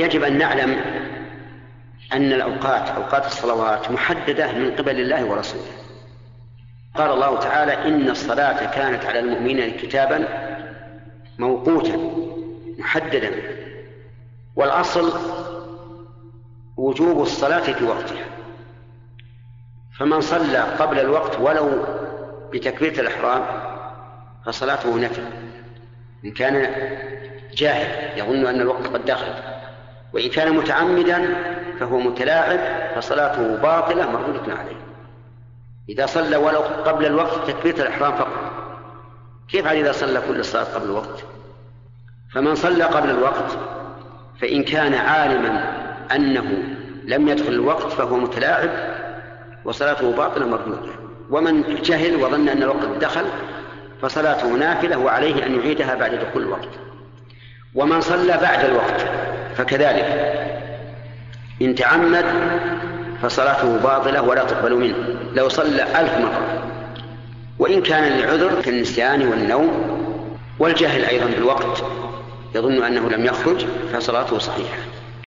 يجب أن نعلم أن الأوقات أوقات الصلوات محددة من قبل الله ورسوله. قال الله تعالى إن الصلاة كانت على المؤمنين كتابا موقوتا محددا. والأصل وجوب الصلاة في وقتها. فمن صلى قبل الوقت ولو بتكبيرة الإحرام فصلاته نفل. إن كان جاهل يظن أن الوقت قد دخل. وإن كان متعمدا فهو متلاعب فصلاته باطلة مردودة عليه. إذا صلى ولو قبل الوقت تكبيرة الإحرام فقط. كيف على إذا صلى كل الصلاة قبل الوقت؟ فمن صلى قبل الوقت فإن كان عالما أنه لم يدخل الوقت فهو متلاعب وصلاته باطلة مردودة ومن جهل وظن أن الوقت دخل فصلاته نافلة وعليه أن يعيدها بعد دخول الوقت. ومن صلى بعد الوقت فكذلك إن تعمد فصلاته باطلة ولا تقبل منه. لو صلى ألف مرة. وإن كان لعذر كالنسيان والنوم والجهل أيضا بالوقت يظن أنه لم يخرج فصلاته صحيحة.